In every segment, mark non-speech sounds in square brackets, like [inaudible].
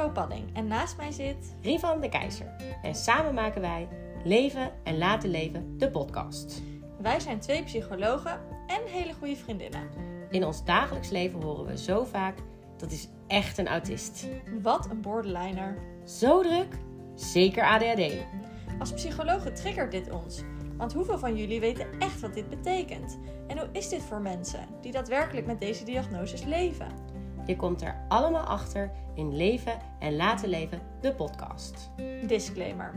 Bo Padding en naast mij zit... Rivan de Keizer. En samen maken wij Leven en Laten Leven, de podcast. Wij zijn twee psychologen en hele goede vriendinnen. In ons dagelijks leven horen we zo vaak, dat is echt een autist. Wat een borderliner. Zo druk, zeker ADHD. Als psychologen triggert dit ons. Want hoeveel van jullie weten echt wat dit betekent? En hoe is dit voor mensen die daadwerkelijk met deze diagnoses leven? Je komt er allemaal achter in Leven en Laten Leven, de podcast. Disclaimer.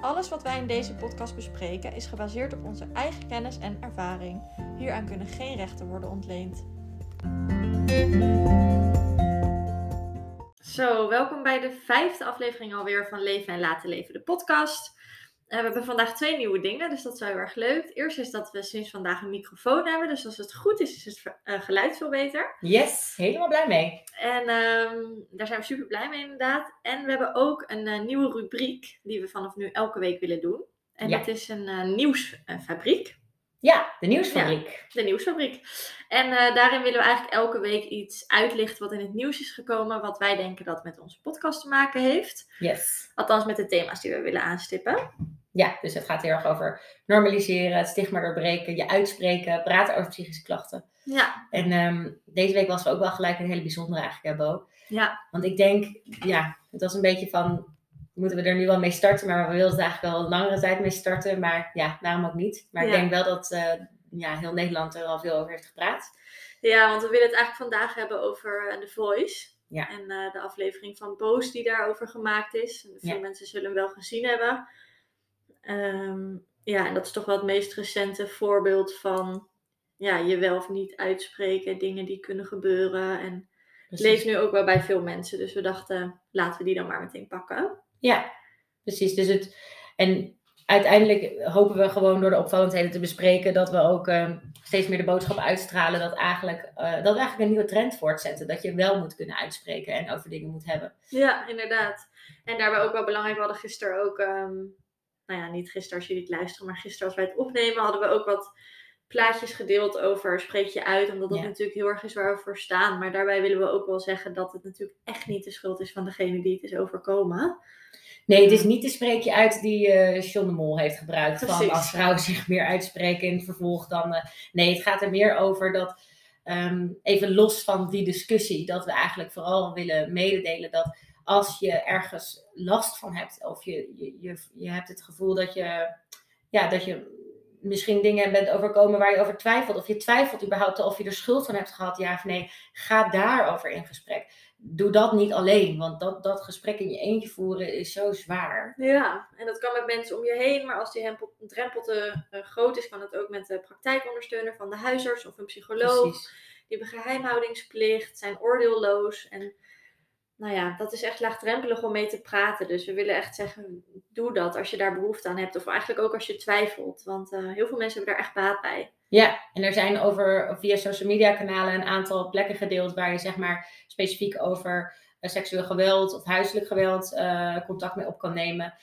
Alles wat wij in deze podcast bespreken is gebaseerd op onze eigen kennis en ervaring. Hieraan kunnen geen rechten worden ontleend. Zo, welkom bij de vijfde aflevering alweer van Leven en Laten Leven, de podcast. We hebben vandaag twee nieuwe dingen, dus dat is wel heel erg leuk. Eerst is dat we sinds vandaag een microfoon hebben, dus als het goed is, is het uh, geluid veel beter. Yes, helemaal blij mee. En uh, daar zijn we super blij mee inderdaad. En we hebben ook een uh, nieuwe rubriek die we vanaf nu elke week willen doen. En ja. dat is een nieuwsfabriek. Ja, de nieuwsfabriek. Ja, de nieuwsfabriek. En daarin willen we eigenlijk elke week iets uitlichten wat in het nieuws is gekomen, wat wij denken dat met onze podcast te maken heeft. Yes. Althans met de thema's die we willen aanstippen. Ja, dus het gaat heel erg over normaliseren, het stigma doorbreken, je uitspreken, praten over psychische klachten. Ja. En um, deze week was er ook wel gelijk een hele bijzondere eigenlijk, hè, Bo? Ja. Want ik denk, ja, het was een beetje van, moeten we er nu wel mee starten? Maar we wilden het eigenlijk wel een langere tijd mee starten. Maar ja, waarom ook niet? Maar Ja. ik denk wel dat uh, ja, heel Nederland er al veel over heeft gepraat. Ja, want we willen het eigenlijk vandaag hebben over uh, The Voice. Ja. En uh, de aflevering van Boos die daarover gemaakt is. En veel Ja. mensen zullen hem wel gezien hebben. Ehm, ja, en dat is toch wel het meest recente voorbeeld van ja, je wel of niet uitspreken, dingen die kunnen gebeuren. En het leeft nu ook wel bij veel mensen. Dus we dachten, laten we die dan maar meteen pakken. Ja, precies. Dus het, en uiteindelijk hopen we gewoon door de opvallendheden te bespreken dat we ook eh, steeds meer de boodschap uitstralen dat, eigenlijk, eh, dat we eigenlijk een nieuwe trend voortzetten. Dat je wel moet kunnen uitspreken en over dingen moet hebben. Ja, inderdaad. En daarbij ook wel belangrijk, we hadden gisteren ook, ehm, nou ja, niet gisteren als jullie het luisteren, maar gisteren als wij het opnemen, hadden we ook wat plaatjes gedeeld over spreek je uit, omdat dat Ja. natuurlijk heel erg is waar we voor staan. Maar daarbij willen we ook wel zeggen dat het natuurlijk echt niet de schuld is van degene die het is overkomen. Nee, het is niet de spreekje uit die John de Mol heeft gebruikt. Van als vrouwen zich meer uitspreken in het vervolg dan. eh, nee, het gaat er meer over dat. ehm, even los van die discussie, dat we eigenlijk vooral willen mededelen dat als je ergens last van hebt, of je, je, je, je hebt het gevoel dat je, ja, dat je misschien dingen bent overkomen waar je over twijfelt, of je twijfelt überhaupt of je er schuld van hebt gehad, ja of nee, ga daarover in gesprek. Doe dat niet alleen, want dat, dat gesprek in je eentje voeren is zo zwaar. Ja, en dat kan met mensen om je heen, maar als die hempel- drempel te eh, groot is, kan het ook met de praktijkondersteuner van de huisarts of een psycholoog. Precies. Die hebben geheimhoudingsplicht, zijn oordeelloos. En nou ja, dat is echt laagdrempelig om mee te praten. Dus we willen echt zeggen, doe dat als je daar behoefte aan hebt. Of eigenlijk ook als je twijfelt. Want eh, heel veel mensen hebben daar echt baat bij. Ja, en er zijn over via social media kanalen een aantal plekken gedeeld waar je zeg maar specifiek over eh, seksueel geweld of huiselijk geweld eh, contact mee op kan nemen.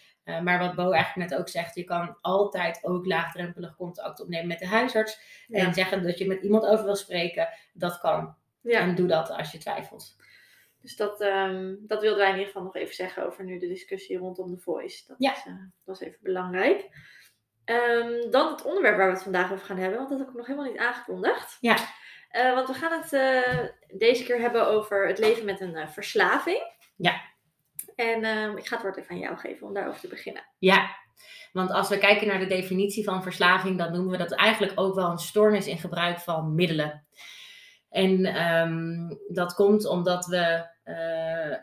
Maar wat Bo eigenlijk net ook zegt, je kan altijd ook laagdrempelig contact opnemen met de huisarts. Ja. En zeggen dat je met iemand over wil spreken, dat kan. Ja, En doe dat als je twijfelt. Dus dat, ehm, dat wilden wij in ieder geval nog even zeggen over nu de discussie rondom de voice. Dat Ja. is, eh, was even belangrijk. Ehm, dan het onderwerp waar we het vandaag over gaan hebben, want dat heb ik nog helemaal niet aangekondigd. Ja. Eh, want we gaan het eh, deze keer hebben over het leven met een verslaving. Ja. En ehm, ik ga het woord even aan jou geven om daarover te beginnen. Ja, want als we kijken naar de definitie van verslaving, dan noemen we dat eigenlijk ook wel een stoornis in gebruik van middelen. En dat komt omdat we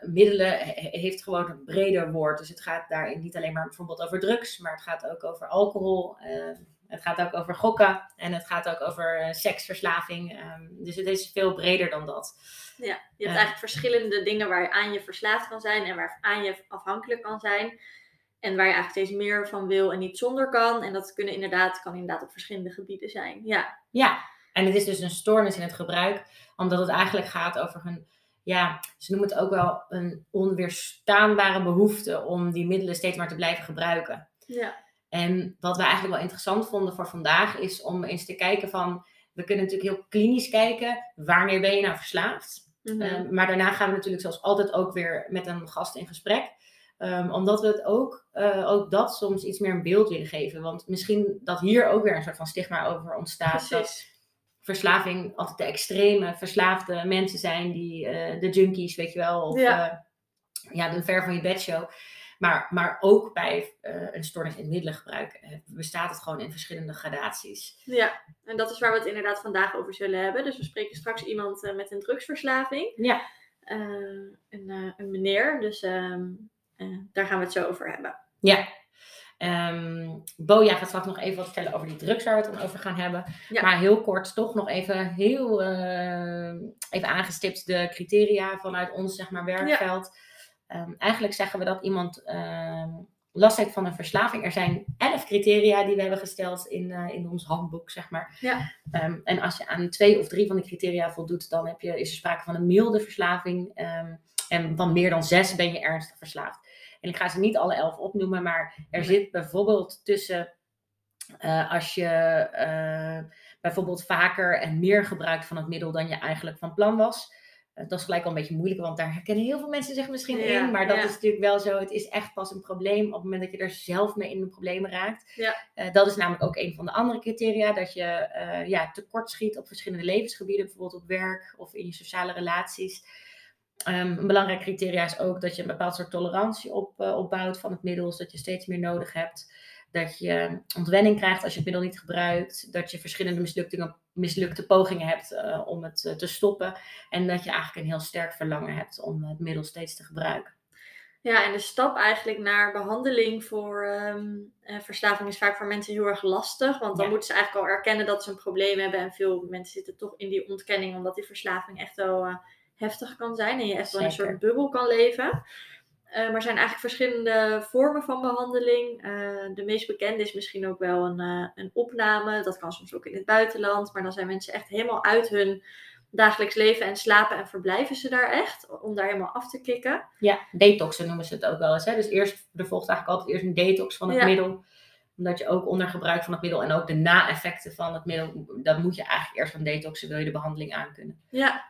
middelen he- heeft gewoon een breder woord. Dus het gaat daarin niet alleen maar bijvoorbeeld over drugs, maar het gaat ook over alcohol. eh, het gaat ook over gokken en het gaat ook over eh, seksverslaving. ehm, dus het is veel breder dan dat. Ja, je hebt Ja. eigenlijk verschillende dingen waaraan je verslaafd kan zijn en waaraan je afhankelijk kan zijn. En waar je eigenlijk steeds meer van wil en niet zonder kan. En dat kunnen inderdaad, kan inderdaad op verschillende gebieden zijn. Ja, Ja, en het is dus een stoornis in het gebruik, omdat het eigenlijk gaat over een, ja, ze noemen het ook wel een onweerstaanbare behoefte om die middelen steeds maar te blijven gebruiken. ja, En wat we eigenlijk wel interessant vonden voor vandaag is om eens te kijken van, we kunnen natuurlijk heel klinisch kijken, wanneer ben je nou verslaafd? Mhm. Ehm, maar daarna gaan we natuurlijk zoals altijd ook weer met een gast in gesprek. Ehm, omdat we het ook, eh, ook dat soms iets meer een beeld willen geven. Want misschien dat hier ook weer een soort van stigma over ontstaat. Dat Precies. Verslaving altijd de extreme verslaafde mensen zijn. Die, eh, de junkies, weet je wel. Of Ja. ja, ja de ver van je bedshow. Maar, maar ook bij eh, een stoornis in middelengebruik eh, bestaat het gewoon in verschillende gradaties. Ja, en dat is waar we het inderdaad vandaag over zullen hebben. Dus we spreken straks iemand eh, met een drugsverslaving. Ja. Eh, een, eh, een meneer, dus ehm, eh, daar gaan we het zo over hebben. Ja. Ehm Bo, jij gaat straks nog even wat vertellen over die drugs waar we het dan over gaan hebben. Ja. Maar heel kort toch nog even heel eh, even aangestipt de criteria vanuit ons zeg maar, werkveld. Ehm, eigenlijk zeggen we dat iemand ehm, last heeft van een verslaving. Er zijn elf criteria die we hebben gesteld in, eh, in ons handboek, zeg maar. Ja. En als je aan twee of drie van die criteria voldoet, dan heb je, is er sprake van een milde verslaving. En van meer dan zes ben je ernstig verslaafd. En ik ga ze niet alle elf opnoemen, maar er zit bijvoorbeeld tussen eh, als je eh, bijvoorbeeld vaker en meer gebruikt van het middel dan je eigenlijk van plan was. Eh, dat is gelijk al een beetje moeilijk, want daar herkennen heel veel mensen zich misschien Ja, in. Maar dat ja. is natuurlijk wel zo. Het is echt pas een probleem op het moment dat je er zelf mee in de problemen raakt. Ja. Dat is namelijk ook een van de andere criteria. Dat je ja, tekort schiet op verschillende levensgebieden, bijvoorbeeld op werk of in je sociale relaties. Ehm, een belangrijk criteria is ook dat je een bepaald soort tolerantie op, eh, opbouwt van het middel, zodat je steeds meer nodig hebt. Dat je ontwenning krijgt als je het middel niet gebruikt. Dat je verschillende mislukte, pogingen hebt eh, om het eh, te stoppen. En dat je eigenlijk een heel sterk verlangen hebt om het middel steeds te gebruiken. Ja, en de stap eigenlijk naar behandeling voor ehm, eh, verslaving is vaak voor mensen heel erg lastig. Want dan Ja. moeten ze eigenlijk al erkennen dat ze een probleem hebben. En veel mensen zitten toch in die ontkenning, omdat die verslaving echt wel heftig kan zijn. En je echt wel in een soort bubbel kan leven. Eh, maar er zijn eigenlijk verschillende vormen van behandeling. Eh, de meest bekende is misschien ook wel een, eh, een opname. Dat kan soms ook in het buitenland. Maar dan zijn mensen echt helemaal uit hun dagelijks leven en slapen en verblijven ze daar echt. Om daar helemaal af te kicken. Ja, detoxen noemen ze het ook wel eens. Hè? Dus eerst, er volgt eigenlijk altijd eerst een detox van het Ja. middel. Omdat je ook onder gebruik van het middel en ook de na-effecten van het middel, dan moet je eigenlijk eerst van detoxen, wil je de behandeling aankunnen. Ja,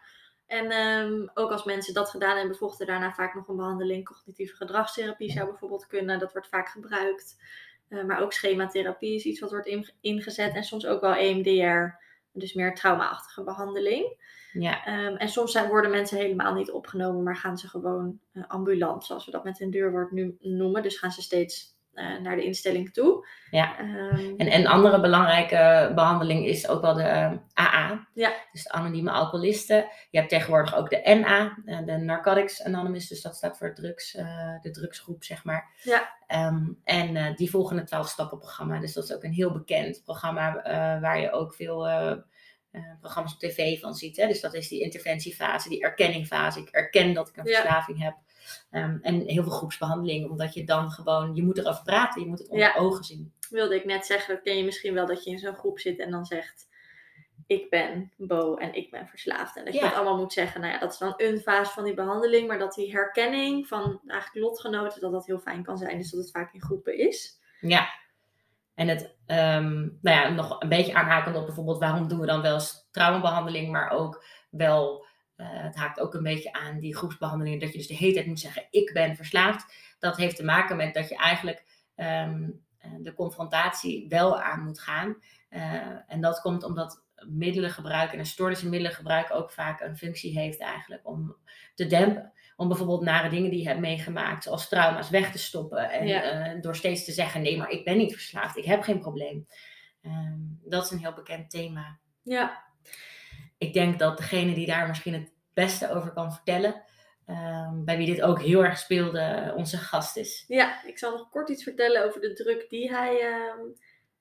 en ehm, ook als mensen dat gedaan hebben, volgt er daarna vaak nog een behandeling. Cognitieve gedragstherapie zou bijvoorbeeld kunnen, dat wordt vaak gebruikt. Eh, maar ook schematherapie is iets wat wordt in- ingezet en soms ook wel EMDR, dus meer traumaachtige behandeling. Ja, Ehm, en soms zijn, worden mensen helemaal niet opgenomen, maar gaan ze gewoon eh, ambulant, zoals we dat met een duurwoord nu noemen. Dus gaan ze steeds naar de instelling toe. Ja. Ehm, en een andere belangrijke behandeling is ook wel de eh, AA. Ja. Dus de anonieme alcoholisten. Je hebt tegenwoordig ook de NA, eh, de Narcotics Anonymous, dus dat staat voor drugs, eh, de drugsgroep, zeg maar. Ja. Ehm, en eh, die volgen het 12-stappenprogramma. Dus dat is ook een heel bekend programma eh, waar je ook veel eh, eh, programma's op tv van ziet. Hè? Dus dat is die interventiefase, die erkenningfase. Ik erken dat ik een Ja. verslaving heb. Ehm, en heel veel groepsbehandeling, omdat je dan gewoon, je moet erover praten, je moet het onder Ja. ogen zien. wilde ik net zeggen, dat ken je misschien wel, dat je in zo'n groep zit en dan zegt, ik ben Bo en ik ben verslaafd. En dat je Ja. dat allemaal moet zeggen. Nou ja, dat is dan een fase van die behandeling, maar dat die herkenning van eigenlijk lotgenoten, dat dat heel fijn kan zijn. Dus dat het vaak in groepen is. Ja. En het, ehm, nou ja, nog een beetje aanhakend op bijvoorbeeld waarom doen we dan wel eens traumabehandeling, maar ook wel, het haakt ook een beetje aan die groepsbehandelingen, dat je dus de hele tijd moet zeggen, ik ben verslaafd. Dat heeft te maken met dat je eigenlijk ehm, eh, de confrontatie wel aan moet gaan. Eh, en dat komt omdat middelengebruik en een stoornis in middelengebruik ook vaak een functie heeft eigenlijk om te dempen. Om bijvoorbeeld nare dingen die je hebt meegemaakt, zoals trauma's, weg te stoppen. En Ja. eh, door steeds te zeggen, nee, maar ik ben niet verslaafd, ik heb geen probleem. Ehm, dat is een heel bekend thema. Ja, Ik denk dat degene die daar misschien het beste over kan vertellen, ehm, bij wie dit ook heel erg speelde, onze gast is. ja, ik zal nog kort iets vertellen over de druk die hij ehm,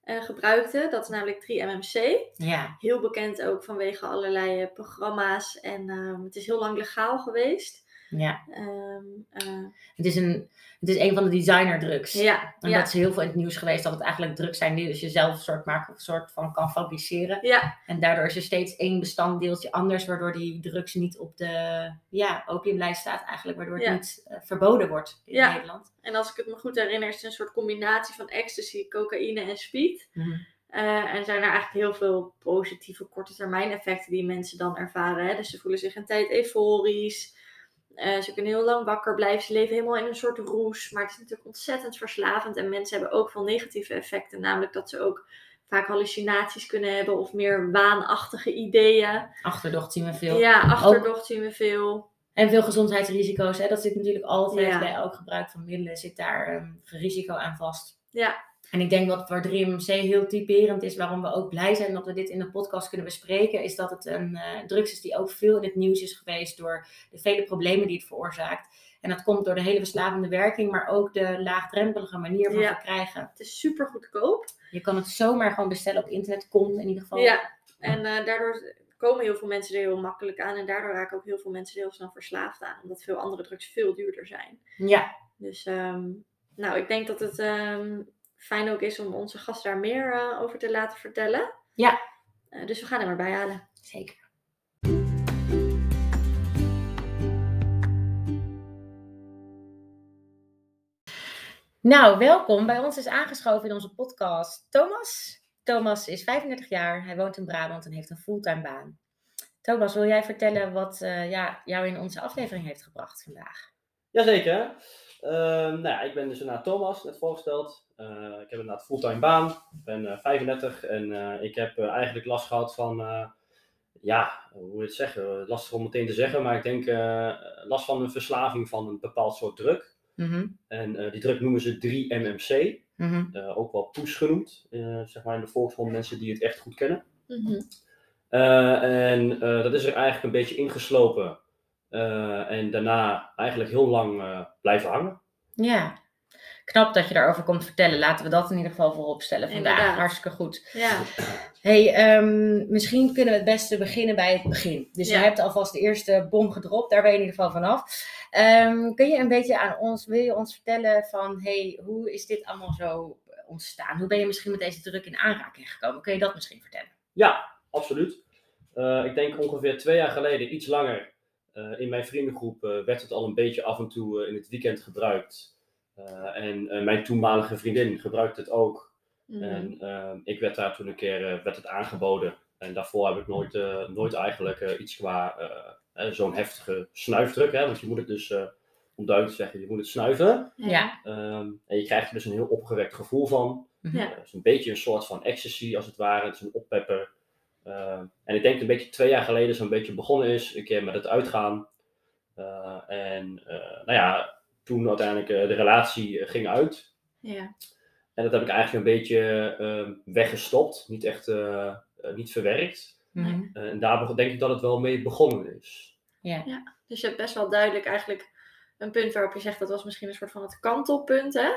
eh, gebruikte. Dat is namelijk 3-MMC. Ja, Heel bekend ook vanwege allerlei eh, programma's. En ehm, het is heel lang legaal geweest. Ja. Ehm, eh, Het, is een, het is een van de designerdrugs. ja, En ja, dat is heel veel in het nieuws geweest dat het eigenlijk drugs zijn die dus je zelf een soort, maken, een soort van kan fabriceren. ja, En daardoor is er steeds één bestanddeeltje anders, waardoor die drugs niet op de ja, opiumlijst staat eigenlijk, waardoor het Ja. niet eh, verboden wordt in Ja. Nederland. En als ik het me goed herinner, is het een soort combinatie van ecstasy, cocaïne en speed. Mhm. Eh, en zijn er eigenlijk heel veel positieve korte termijn effecten die mensen dan ervaren. Hè? Dus ze voelen zich een tijd euforisch. Eh, ze kunnen heel lang wakker blijven. Ze leven helemaal in een soort roes. Maar het is natuurlijk ontzettend verslavend. En mensen hebben ook veel negatieve effecten. Namelijk dat ze ook vaak hallucinaties kunnen hebben. Of meer waanachtige ideeën. Achterdocht zien we veel. Ja, achterdocht zien we veel. En veel gezondheidsrisico's. Hè? Dat zit natuurlijk altijd Ja. bij elk gebruik van middelen. Zit daar een risico aan vast. Ja, En ik denk wat voor 3MC heel typerend is, waarom we ook blij zijn dat we dit in de podcast kunnen bespreken, is dat het een eh, drugs is die ook veel in het nieuws is geweest door de vele problemen die het veroorzaakt. En dat komt door de hele verslavende werking, maar ook de laagdrempelige manier van Ja. verkrijgen. het is super goedkoop. Je kan het zomaar gewoon bestellen op internet, komt in ieder geval. Ja, en eh, daardoor komen heel veel mensen er heel makkelijk aan. En daardoor raken ook heel veel mensen er heel snel verslaafd aan. Omdat veel andere drugs veel duurder zijn. Ja, Dus ehm, nou, ik denk dat het ehm, fijn ook is om onze gast daar meer eh, over te laten vertellen. Ja. Eh, dus we gaan hem erbij halen. zeker. Nou, welkom. Bij ons is aangeschoven in onze podcast Thomas. Thomas is 35 jaar, hij woont in Brabant en heeft een fulltime baan. Thomas, wil jij vertellen wat eh, ja, jou in onze aflevering heeft gebracht vandaag? Jazeker. Ehm nou ja, ik ben dus inderdaad Thomas, net voorgesteld. Eh, ik heb inderdaad fulltime baan. Ik ben eh, 35 en eh, ik heb eh, eigenlijk last gehad van, eh, ja, hoe moet je het zeggen? Lastig om meteen te zeggen, maar ik denk eh, last van een verslaving van een bepaald soort druk. Mhm, En eh, die druk noemen ze 3-MMC, mhm, eh, ook wel poes genoemd, eh, zeg maar in de volksmond, mensen die het echt goed kennen. Mhm. Eh, en eh, dat is er eigenlijk een beetje ingeslopen. Eh, en daarna eigenlijk heel lang eh, blijven hangen. Ja, knap dat je daarover komt vertellen. Laten we dat in ieder geval voorop stellen vandaag. Inderdaad. Hartstikke goed. Ja, Hey, ehm, misschien kunnen we het beste beginnen bij het begin. Dus Ja. je hebt alvast de eerste bom gedropt, daar ben je in ieder geval vanaf. Ehm, kun je een beetje aan ons, wil je ons vertellen van, hey, hoe is dit allemaal zo ontstaan? Hoe ben je misschien met deze druk in aanraking gekomen? Kun je dat misschien vertellen? Ja, absoluut. Eh, ik denk ongeveer twee jaar geleden, iets langer, in mijn vriendengroep eh, werd het al een beetje af en toe eh, in het weekend gebruikt. Eh, en eh, mijn toenmalige vriendin gebruikte het ook. Mhm. En eh, ik werd daar toen een keer eh, werd het aangeboden. En daarvoor heb ik nooit, eh, nooit eigenlijk eh, iets qua eh, eh, zo'n heftige snuifdruk. Hè? Want je moet het dus, eh, om duidelijk te zeggen, je moet het snuiven. Ja. Ehm, en je krijgt er dus een heel opgewekt gevoel van. Ja. Eh, het is een beetje een soort van ecstasy als het ware. Het is een oppepper. Eh, en ik denk dat een beetje twee jaar geleden zo'n beetje begonnen is. Een keer met het uitgaan. Eh, en eh, nou ja, toen uiteindelijk eh, de relatie ging uit. ja. En dat heb ik eigenlijk een beetje eh, weggestopt. Niet echt niet verwerkt. Mhm. En daar denk ik dat het wel mee begonnen is. Ja. Dus je hebt best wel duidelijk eigenlijk een punt waarop je zegt dat was misschien een soort van het kantelpunt. Hè?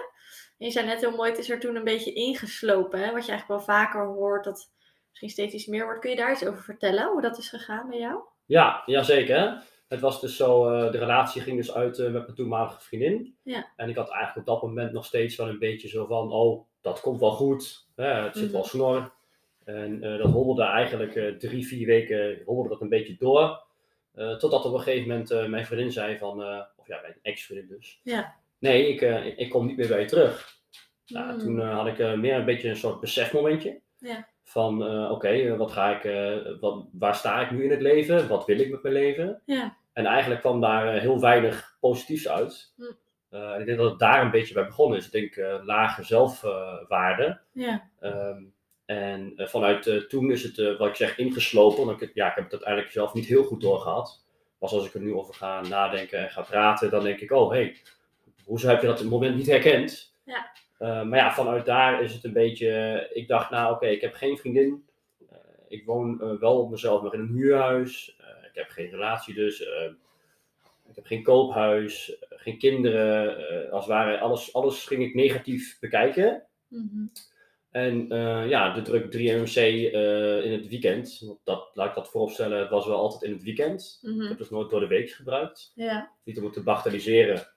En je zei net heel mooi, het is er toen een beetje ingeslopen. Hè? Wat je eigenlijk wel vaker hoort, dat misschien steeds iets meer wordt. Kun je daar iets over vertellen, hoe dat is gegaan bij jou? Ja, ja zeker. Het was dus zo, eh, de relatie ging dus uit eh, met mijn toenmalige vriendin. Ja. En ik had eigenlijk op dat moment nog steeds wel een beetje zo van, oh, dat komt wel goed. Hè, het zit Mhm. wel snor. En eh, dat hobbelde eigenlijk drie, vier weken hobbelde dat een beetje door. Totdat op een gegeven moment mijn vriendin zei van, of ja, mijn ex-vriendin dus. Ja. Nee, ik, ik- ik kom niet meer bij je terug. Ja, Mm. Toen had ik meer een beetje een soort besefmomentje. Ja. Van eh, oké, eh, wat ga ik, eh, wat, waar sta ik nu in het leven? Wat wil ik met mijn leven? Ja. En eigenlijk kwam daar heel weinig positiefs uit. Hm. Ik denk dat het daar een beetje bij begonnen is. Ik denk lage zelfwaarde. Ja. Ehm, en vanuit toen is het, wat ik zeg, ingeslopen. Want ik, ja, ik heb het uiteindelijk zelf niet heel goed doorgehad. Pas als ik er nu over ga nadenken en ga praten, dan denk ik, oh hé, hey, hoezo heb je dat op het moment niet herkend? Ja. Eh, maar ja, vanuit daar is het een beetje, ik dacht, nou oké, ik heb geen vriendin. Eh, ik woon eh, wel op mezelf nog in een huurhuis. Eh, ik heb geen relatie dus. eh, ik heb geen koophuis, eh, geen kinderen. eh, als het ware, alles, alles ging ik negatief bekijken. Mhm. En eh, ja, de druk 3MC eh, in het weekend. Want dat, laat ik dat vooropstellen, het was wel altijd in het weekend. Ik Mhm. heb dus nooit door de week gebruikt. Ja. Niet om het te bagatelliseren.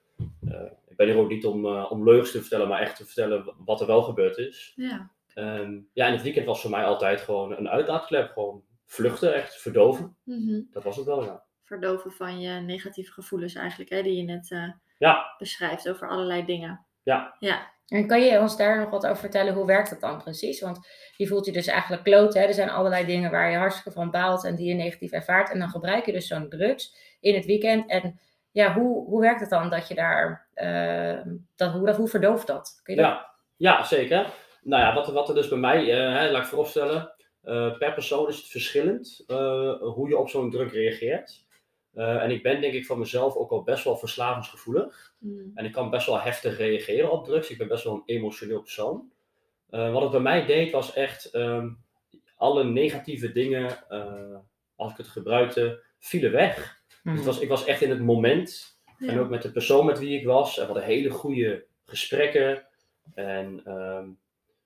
Ik ben hier ook niet om, eh, om leugens te vertellen, maar echt te vertellen wat er wel gebeurd is. Ja. Ehm, ja, en het weekend was voor mij altijd gewoon een uitlaatklep. Gewoon vluchten, echt verdoven. Mhm. Dat was het wel, ja. Verdoven van je negatieve gevoelens eigenlijk, hè, die je net eh, Ja, beschrijft over allerlei dingen. Ja. Ja. En kan je ons daar nog wat over vertellen? Hoe werkt dat dan precies? Want je voelt je dus eigenlijk kloot. Hè? Er zijn allerlei dingen waar je hartstikke van baalt en die je negatief ervaart. En dan gebruik je dus zo'n drugs in het weekend. En ja, hoe, hoe werkt het dan dat je daar, dat, hoe, dat, hoe verdooft dat? Kun je dat? Ja, ja, zeker. Nou ja, wat, wat er dus bij mij, eh, hè, laat ik vooropstellen, eh, per persoon is het verschillend eh, hoe je op zo'n druk reageert. Eh, en ik ben denk ik van mezelf ook al best wel verslavingsgevoelig. Mm. En ik kan best wel heftig reageren op drugs. Ik ben best wel een emotioneel persoon. Eh, wat het bij mij deed was echt ehm, alle negatieve dingen, eh, als ik het gebruikte, vielen weg. Mhm. Het was, ik was echt in het moment. En ook met de persoon met wie ik was. En we hadden hele goede gesprekken. En ehm,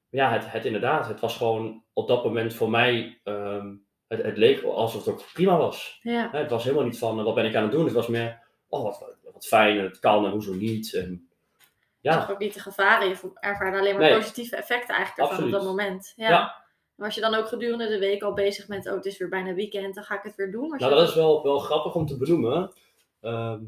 ja, het, het inderdaad, het was gewoon op dat moment voor mij, ehm, het, het leek alsof het ook prima was. Ja. Het was helemaal niet van, eh, wat ben ik aan het doen? Het was meer, oh, wat, wat fijn, en het kan en hoezo niet. En, Je ja, zag ook niet de gevaren. Je ervaarde alleen maar Nee. positieve effecten eigenlijk ervan op dat moment. Ja. Ja. Was je dan ook gedurende de week al bezig met, oh, het is weer bijna weekend, dan ga ik het weer doen? Was nou dat is wel, wel grappig om te benoemen. Ehm,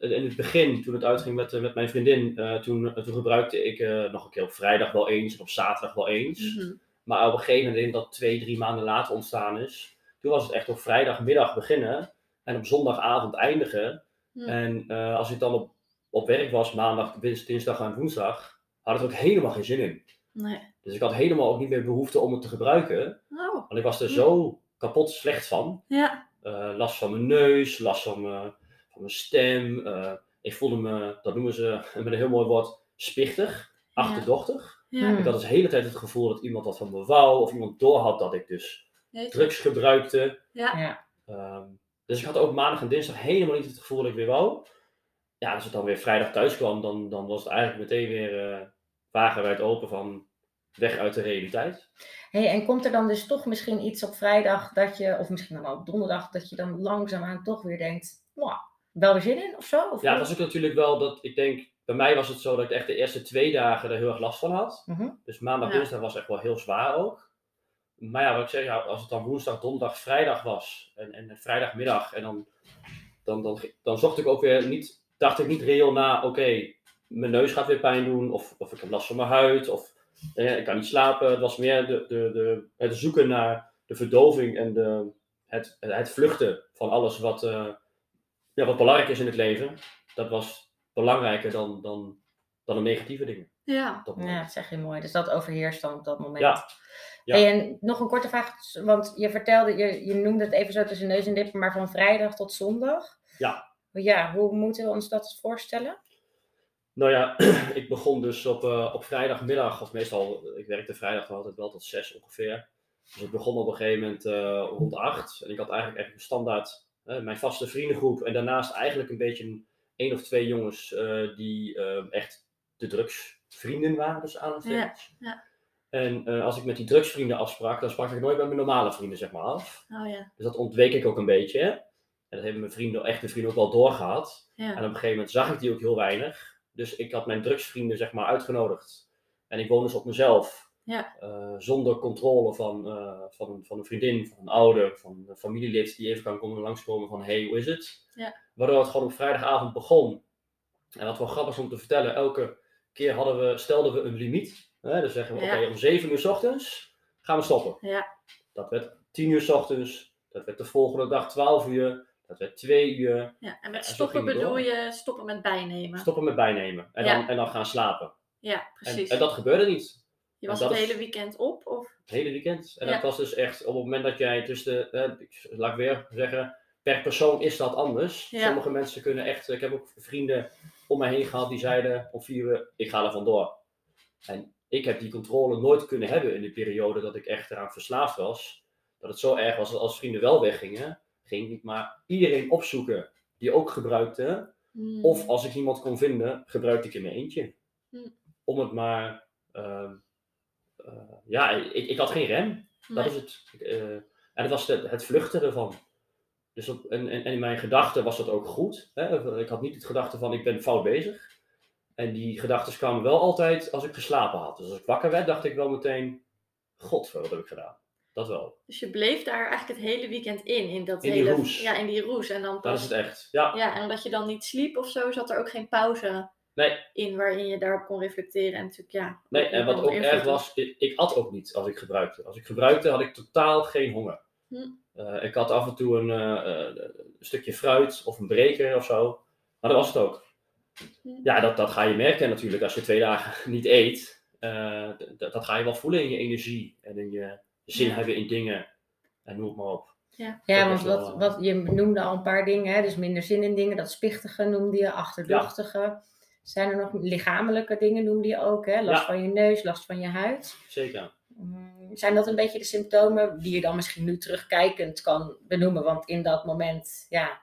in het begin, toen het uitging met, eh, met mijn vriendin, eh, toen, toen gebruikte ik eh, nog een keer op vrijdag wel eens en op zaterdag wel eens. Mhm. Maar op een gegeven moment, dat twee, drie maanden later ontstaan is, toen was het echt op vrijdagmiddag beginnen en op zondagavond eindigen. Hm. En eh, als ik dan op, op werk was, maandag, dins- dinsdag en woensdag, had ik er ook helemaal geen zin in. Nee. Dus ik had helemaal ook niet meer behoefte om het te gebruiken. Oh, Want ik was er Hm. zo kapot slecht van. ja. Eh, last van mijn neus, last van mijn, van mijn stem. eh, ik voelde me, dat noemen ze [laughs] met een heel mooi woord, spichtig, achterdochtig. Ja. Hm. Ik had dus de hele tijd het gevoel dat iemand wat van me wou, of iemand doorhad dat ik dus Jeetje. drugs gebruikte. Ja. Ja. Ehm, dus ik had ook maandag en dinsdag helemaal niet het gevoel dat ik weer wou. Ja, als ik dan weer vrijdag thuis kwam, dan, dan was het eigenlijk meteen weer eh wagenwijd open van weg uit de realiteit. Hey, en komt er dan dus toch misschien iets op vrijdag dat je, of misschien dan wel op donderdag, dat je dan langzaamaan toch weer denkt, "Mwah, wel weer zin in of zo? Of Ja, het was ook natuurlijk wel dat ik denk, bij mij was het zo dat ik echt de eerste twee dagen er heel erg last van had. Mhm. Dus maandag, Ja. dinsdag was echt wel heel zwaar ook. Maar ja, wat ik zeg, ja, als het dan woensdag, donderdag, vrijdag was en, en vrijdagmiddag en dan, dan, dan, dan zocht ik ook weer niet, dacht ik niet reëel na, oké, mijn neus gaat weer pijn doen of, of ik heb last van mijn huid of eh, ik kan niet slapen. Het was meer de, de, de, het zoeken naar de verdoving en de, het, het vluchten van alles wat, eh, ja, wat belangrijk is in het leven. Dat was belangrijker dan, dan, dan de negatieve dingen. Ja. dat moment. Ja, dat zeg je mooi. Dus dat overheerst dan op dat moment. Ja. Ja. Hey, en nog een korte vraag, want je vertelde, je, je noemde het even zo tussen neus en lippen, maar van vrijdag tot zondag. Ja. Ja, hoe moeten we ons dat voorstellen? Nou ja, [clears throat] ik begon dus op, eh, op vrijdagmiddag, of meestal, ik werkte vrijdag altijd wel tot zes ongeveer. Dus ik begon op een gegeven moment eh, rond acht. En ik had eigenlijk echt een standaard, mijn vaste vriendengroep. En daarnaast eigenlijk een beetje een, één of twee jongens eh, die eh, echt de drugsvrienden waren, dus aan het Ja, ja. En eh, als ik met die drugsvrienden afsprak, dan sprak ik nooit met mijn normale vrienden zeg maar af. Oh ja. Dus dat ontweek ik ook een beetje. En dat hebben mijn vrienden, echte vrienden ook wel doorgehad. En op een gegeven moment zag ik die ook heel weinig. Dus ik had mijn drugsvrienden zeg maar uitgenodigd. En ik woonde dus op mezelf. Ja. Eh, zonder controle van, eh, van, een, van een vriendin, van een ouder, van een familielid die even kan komen langskomen van hey, hoe is het? Ja. Waardoor het gewoon op vrijdagavond begon. En wat wel grappig is om te vertellen, elke keer hadden we, stelden we een limiet. Hè? Dus zeggen we, Ja. oké, om 7 uur 's ochtends gaan we stoppen. Ja. Dat werd 10 uur 's ochtends, dat werd de volgende dag 12 uur, dat werd 2 uur. ja. En met stoppen bedoel door. je stoppen met bijnemen. Stoppen met bijnemen en, dan, en dan gaan slapen. Ja, En, precies. en dat gebeurde niet. Je was het hele weekend op? Of? Het hele weekend. En Ja. dat was dus echt op het moment dat jij tussen de, eh, ik- laat ik weer zeggen, per persoon is dat anders. Ja. Sommige mensen kunnen echt, ik heb ook vrienden om mij heen gehad die zeiden om vier uur, ik ga er vandoor. En ik heb die controle nooit kunnen hebben in de periode dat ik echt eraan verslaafd was. Dat het zo erg was dat als vrienden wel weggingen, ging ik maar iedereen opzoeken die ook gebruikte. Hmm. Of als ik iemand kon vinden, gebruikte ik in mijn eentje. Hmm. Om het maar, ehm, eh, ja, ik, ik had geen rem. Dat Nee. is het. Eh, en het was de- het vluchten ervan. Dus op, en, en, in mijn gedachten was dat ook goed. Hè? Ik had niet het gedachte van ik ben fout bezig. En die gedachten kwamen wel altijd als ik geslapen had. Dus als ik wakker werd, dacht ik wel meteen: God, wat heb ik gedaan? Dat wel. Dus je bleef daar eigenlijk het hele weekend in, in dat In die hele... roes. Ja, in die roes. En dan Dat is het echt. Ja, Ja, en omdat je dan niet sliep of zo, zat er ook geen pauze. Nee. in waarin je daarop kon reflecteren. En natuurlijk, ja. Nee, en wat ook erg was, ik, ik at ook niet als ik gebruikte. Als ik gebruikte had ik totaal geen honger. Hm. Eh, ik had af en toe een, eh, eh, een stukje fruit of een breker of zo. Maar dat was het ook. Hm. Ja, dat, dat ga je merken natuurlijk als je twee dagen [laughs] niet eet. Eh, dat, dat ga je wel voelen in je energie en in je zin Ja. hebben in dingen. En noem het maar op. Ja. Ja, want wat, wat, je noemde al een paar dingen, hè? dus minder zin in dingen. Dat spichtige noemde je, achterdochtige. Zijn er nog lichamelijke dingen noemde je ook, hè? Last Ja. van je neus, last van je huid. Zeker. Mm, Zijn dat een beetje de symptomen die je dan misschien nu terugkijkend kan benoemen? Want in dat moment, ja,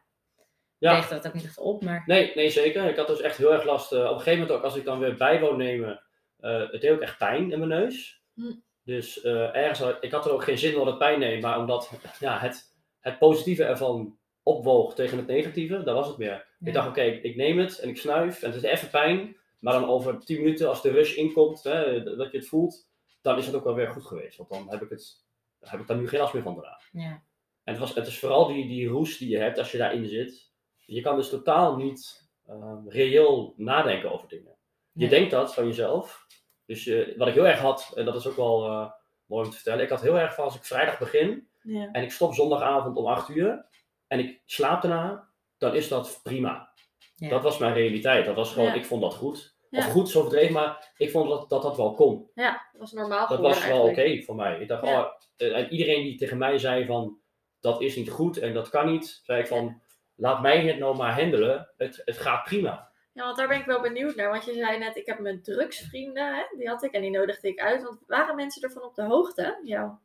Ja. weegt dat ook niet echt op. Maar Nee, nee, zeker. Ik had dus echt heel erg last. eh, op een gegeven moment ook als ik dan weer bij wou nemen, eh, het deed ook echt pijn in mijn neus. Hm. Dus eh, ergens, had- ik had er ook geen zin in dat het pijn deed, maar omdat ja, het, het positieve ervan opwoog tegen het negatieve, dat was het meer. Ja. Ik dacht, oké, ik neem het en ik snuif en het is even pijn, maar dan over 10 minuten als de rush inkomt, hè, dat je het voelt, dan is het ook wel weer goed geweest. Want dan heb ik, het, heb ik daar nu geen last meer van daarna. ja. En het, was, het is vooral die, die roes die je hebt als je daarin zit. Je kan dus totaal niet ehm, reëel nadenken over dingen. Je denkt dat van jezelf. Dus eh, wat ik heel erg had, en dat is ook wel eh, mooi om te vertellen. Ik had heel erg van als ik vrijdag begin Ja. en ik stop zondagavond om 8 uur en ik slaap daarna, dan is dat prima. Ja. Dat was mijn realiteit. Dat was gewoon, Ja. ik vond dat goed. Of goed, zo verdreven, maar ik vond dat dat, dat wel kon. ja, dat was normaal Dat was wel oké voor mij. Ik dacht, oh, eh, en iedereen die tegen mij zei van, dat is niet goed en dat kan niet, zei ik van, laat mij het nou maar handelen. Het, het gaat prima. Ja, want daar ben ik wel benieuwd naar. Want je zei net, ik heb mijn drugsvrienden, hè, die had ik en die nodigde ik uit. Want waren mensen ervan op de hoogte? Jouw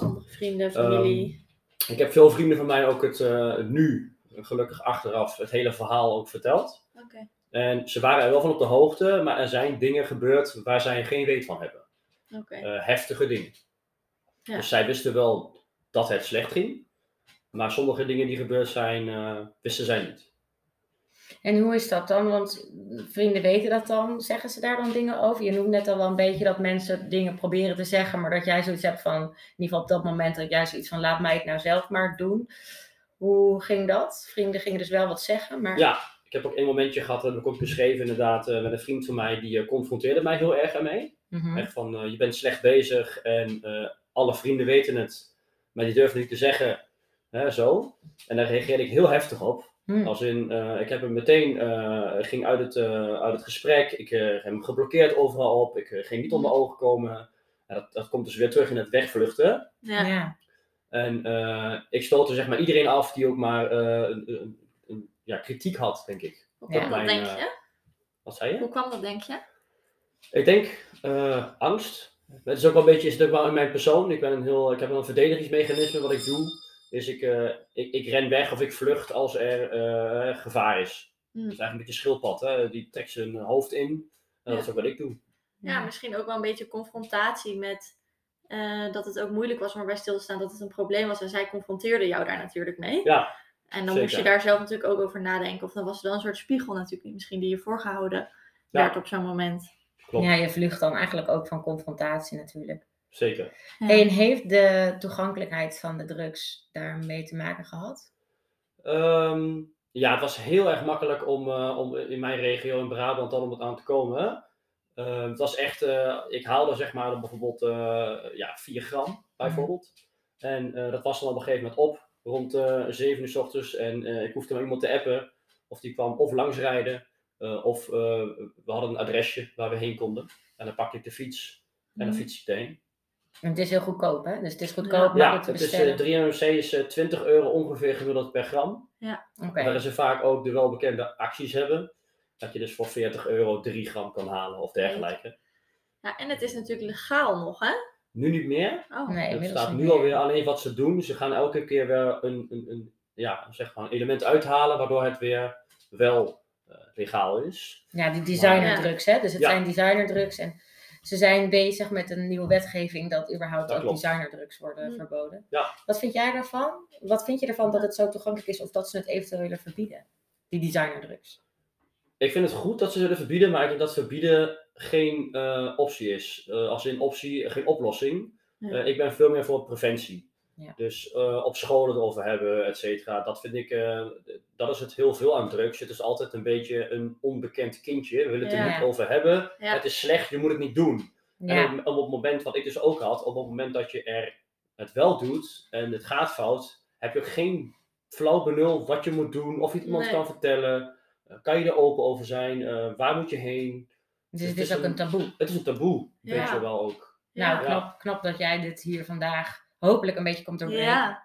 andere vrienden, familie? Ik heb veel vrienden van mij ook het eh, nu, gelukkig achteraf, het hele verhaal ook verteld. Oké. En ze waren er wel van op de hoogte, maar er zijn dingen gebeurd waar zij geen weet van hebben. Oké. Eh, heftige dingen. Ja. Dus zij wisten wel dat het slecht ging. Maar sommige dingen die gebeurd zijn, eh, wisten zij niet. En hoe is dat dan? Want vrienden weten dat dan. Zeggen ze daar dan dingen over? Je noemt net al wel een beetje dat mensen dingen proberen te zeggen, maar dat jij zoiets hebt van, in ieder geval op dat moment, dat jij zoiets van, laat mij het nou zelf maar doen. Hoe ging dat? Vrienden gingen dus wel wat zeggen, maar... Ja, ik heb ook een momentje gehad, dat heb ik ook beschreven inderdaad, eh, met een vriend van mij, die eh, confronteerde mij heel erg ermee. Mhm. Echt van, eh, je bent slecht bezig en alle vrienden weten het, maar die durven niet te zeggen, hè, zo. En daar reageerde ik heel heftig op. Hm. Als in, eh, ik heb hem meteen, eh, ging uit het, eh, uit het gesprek, ik eh, heb hem geblokkeerd overal op, ik eh, ging niet onder ogen komen. En dat, dat komt dus weer terug in het wegvluchten. Ja. ja. En eh, ik stootte zeg maar iedereen af die ook maar eh, een, een, een- ja, kritiek had, denk ik. Hoe Ja. kwam dat, Mijn, denk je? Wat zei je? Hoe kwam dat, denk je? Ik denk eh, angst. Het is ook wel een beetje, is het ook wel in mijn persoon. Ik, ben een heel, ik heb een verdedigingsmechanisme wat ik doe. Is ik, eh, ik, ik ren weg of ik vlucht als er eh, gevaar is. Hmm. Dat is eigenlijk een beetje schildpad. Hè? Die trekt zijn hoofd in. En dat Ja. is ook wat ik doe. Ja, misschien ook wel een beetje confrontatie met eh, dat het ook moeilijk was om erbij stil te staan dat het een probleem was. En zij confronteerde jou daar natuurlijk mee. Ja, en dan moest je daar zelf natuurlijk ook over nadenken. Of dan was er wel een soort spiegel natuurlijk misschien die je voorgehouden Ja. werd op zo'n moment. klopt. ja, je vlucht dan eigenlijk ook van confrontatie natuurlijk. Zeker. Ja. En heeft de toegankelijkheid van de drugs daarmee te maken gehad? Ehm, ja, het was heel erg makkelijk om, eh, om in mijn regio in Brabant dan om het aan te komen. Ehm, het was echt, eh, ik haalde zeg maar bijvoorbeeld eh, ja, 4 gram bijvoorbeeld. En eh, dat was dan op een gegeven moment op, rond eh 7 uur s ochtends. En eh, ik hoefde maar iemand te appen, of die kwam of langsrijden, eh, of eh, we hadden een adresje waar we heen konden. En dan pakte ik de fiets en dan Mhm. fiets ik erheen. En het is heel goedkoop, hè? Dus het is goedkoop, Ja. Ja, het is, bestellen. eh 3MC is eh, 20 euro ongeveer gemiddeld per gram. Oké. Waar ze vaak ook de welbekende acties hebben. Dat je dus voor 40 euro 3 gram kan halen of dergelijke. Ja, en het is natuurlijk legaal nog, hè? Nu niet meer. Oh. Nee, Het staat nu alweer alleen wat ze doen. Ze gaan elke keer weer een, een, een, ja, zeg maar een element uithalen. Waardoor het weer wel eh, legaal is. Ja, die designerdrugs, hè? Dus het Ja. zijn designerdrugs en ze zijn bezig met een nieuwe wetgeving dat überhaupt Dat ook klopt. designerdrugs worden Mm. verboden. Ja. Wat vind jij daarvan? Wat vind je ervan dat het zo toegankelijk is of dat ze het eventueel willen verbieden? Die designerdrugs. Ik vind het goed dat ze zullen verbieden. Maar ik denk dat verbieden geen eh, optie is. Eh, als in optie, geen oplossing. Ja. Eh, ik ben veel meer voor preventie. Ja. Dus eh, op school het over hebben, et cetera. Dat vind ik, eh, dat is het heel veel aan drugs. Het is altijd een beetje een onbekend kindje. We willen het er niet over hebben. Ja. Het is slecht, je moet het niet doen. En op, op het moment wat ik dus ook had, op het moment dat je er het wel doet en het gaat fout, heb je geen flauw benul wat je moet doen, of je het iemand Nee. kan vertellen. Eh, kan je er open over zijn? Waar moet je heen? dus het het is ook een- taboe. Het is een taboe, weet je wel ook. Nou, knap, knap dat jij dit hier vandaag hopelijk een beetje komt doorbreken. ja,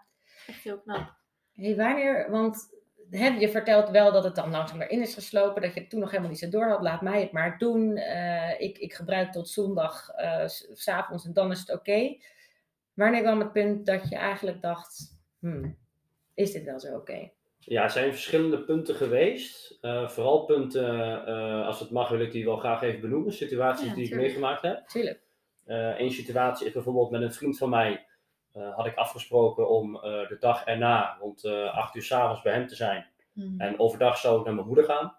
echt heel knap. Hey, wanneer, want hè, je vertelt wel dat het dan langzaam erin is geslopen, dat je het toen nog helemaal niet zo door had. Laat mij het maar doen. Eh, ik, ik gebruik tot zondag eh, s- s s'avonds en dan is het oké. Wanneer kwam het punt dat je eigenlijk dacht, hmm, is dit wel zo oké? Ja, er zijn verschillende punten geweest. Eh, vooral punten, eh, als het mag, wil ik die wel graag even benoemen. Situaties Ja, die ik meegemaakt heb. Tuurlijk. Eén situatie is bijvoorbeeld met een vriend van mij. Eh, had ik afgesproken om eh, de dag erna rond eh 8 uur s'avonds bij hem te zijn. Mhm. En overdag zou ik naar mijn moeder gaan.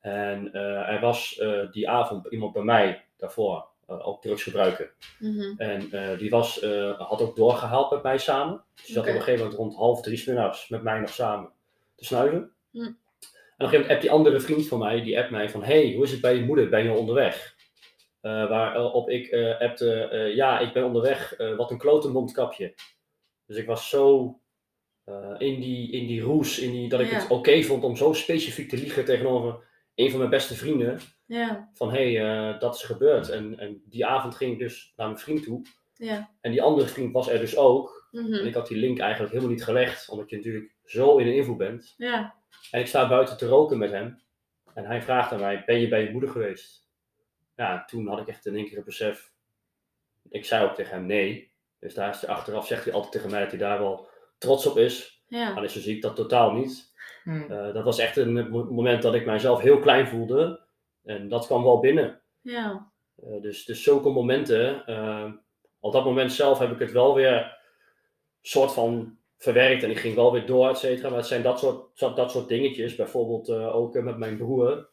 En eh, er was eh, die avond iemand bij mij daarvoor eh, ook drugs gebruiken. Mhm. En eh, die was, eh, had ook doorgehaald met mij samen. Dus die zat op een gegeven moment rond half drie 's middags met mij nog samen te snuiven. Hm. En op een gegeven moment appt die andere vriend van mij, die appt mij van... Hey, hoe is het bij je moeder? Ben je onderweg? Eh, waarop ik eh appte, eh, ja, ik ben onderweg. eh, wat een klote mondkapje. Dus ik was zo eh, in, die, in die roes, in die, dat ik Ja. het oké vond om zo specifiek te liegen tegenover een van mijn beste vrienden. Ja, Van hé, hey, eh, dat is gebeurd. En, en die avond ging ik dus naar mijn vriend toe. ja. En die andere vriend was er dus ook. Mhm. En ik had die link eigenlijk helemaal niet gelegd, omdat je natuurlijk zo in een invloed bent. Ja, En ik sta buiten te roken met hem. En hij vraagt aan mij, ben je bij je moeder geweest? Ja, toen had ik echt in één keer het besef. Ik zei ook tegen hem nee. Dus daar is hij achteraf, zegt hij altijd tegen mij dat hij daar wel trots op is. ja. Maar zo zie ik dat totaal niet. Hmm. Eh, dat was echt een mo- moment dat ik mijzelf heel klein voelde. En dat kwam wel binnen. Ja, Eh, dus, dus zulke momenten, eh, op dat moment zelf heb ik het wel weer soort van verwerkt en ik ging wel weer door, et cetera. Maar het zijn dat soort, dat, dat soort dingetjes, bijvoorbeeld eh, ook met mijn broer.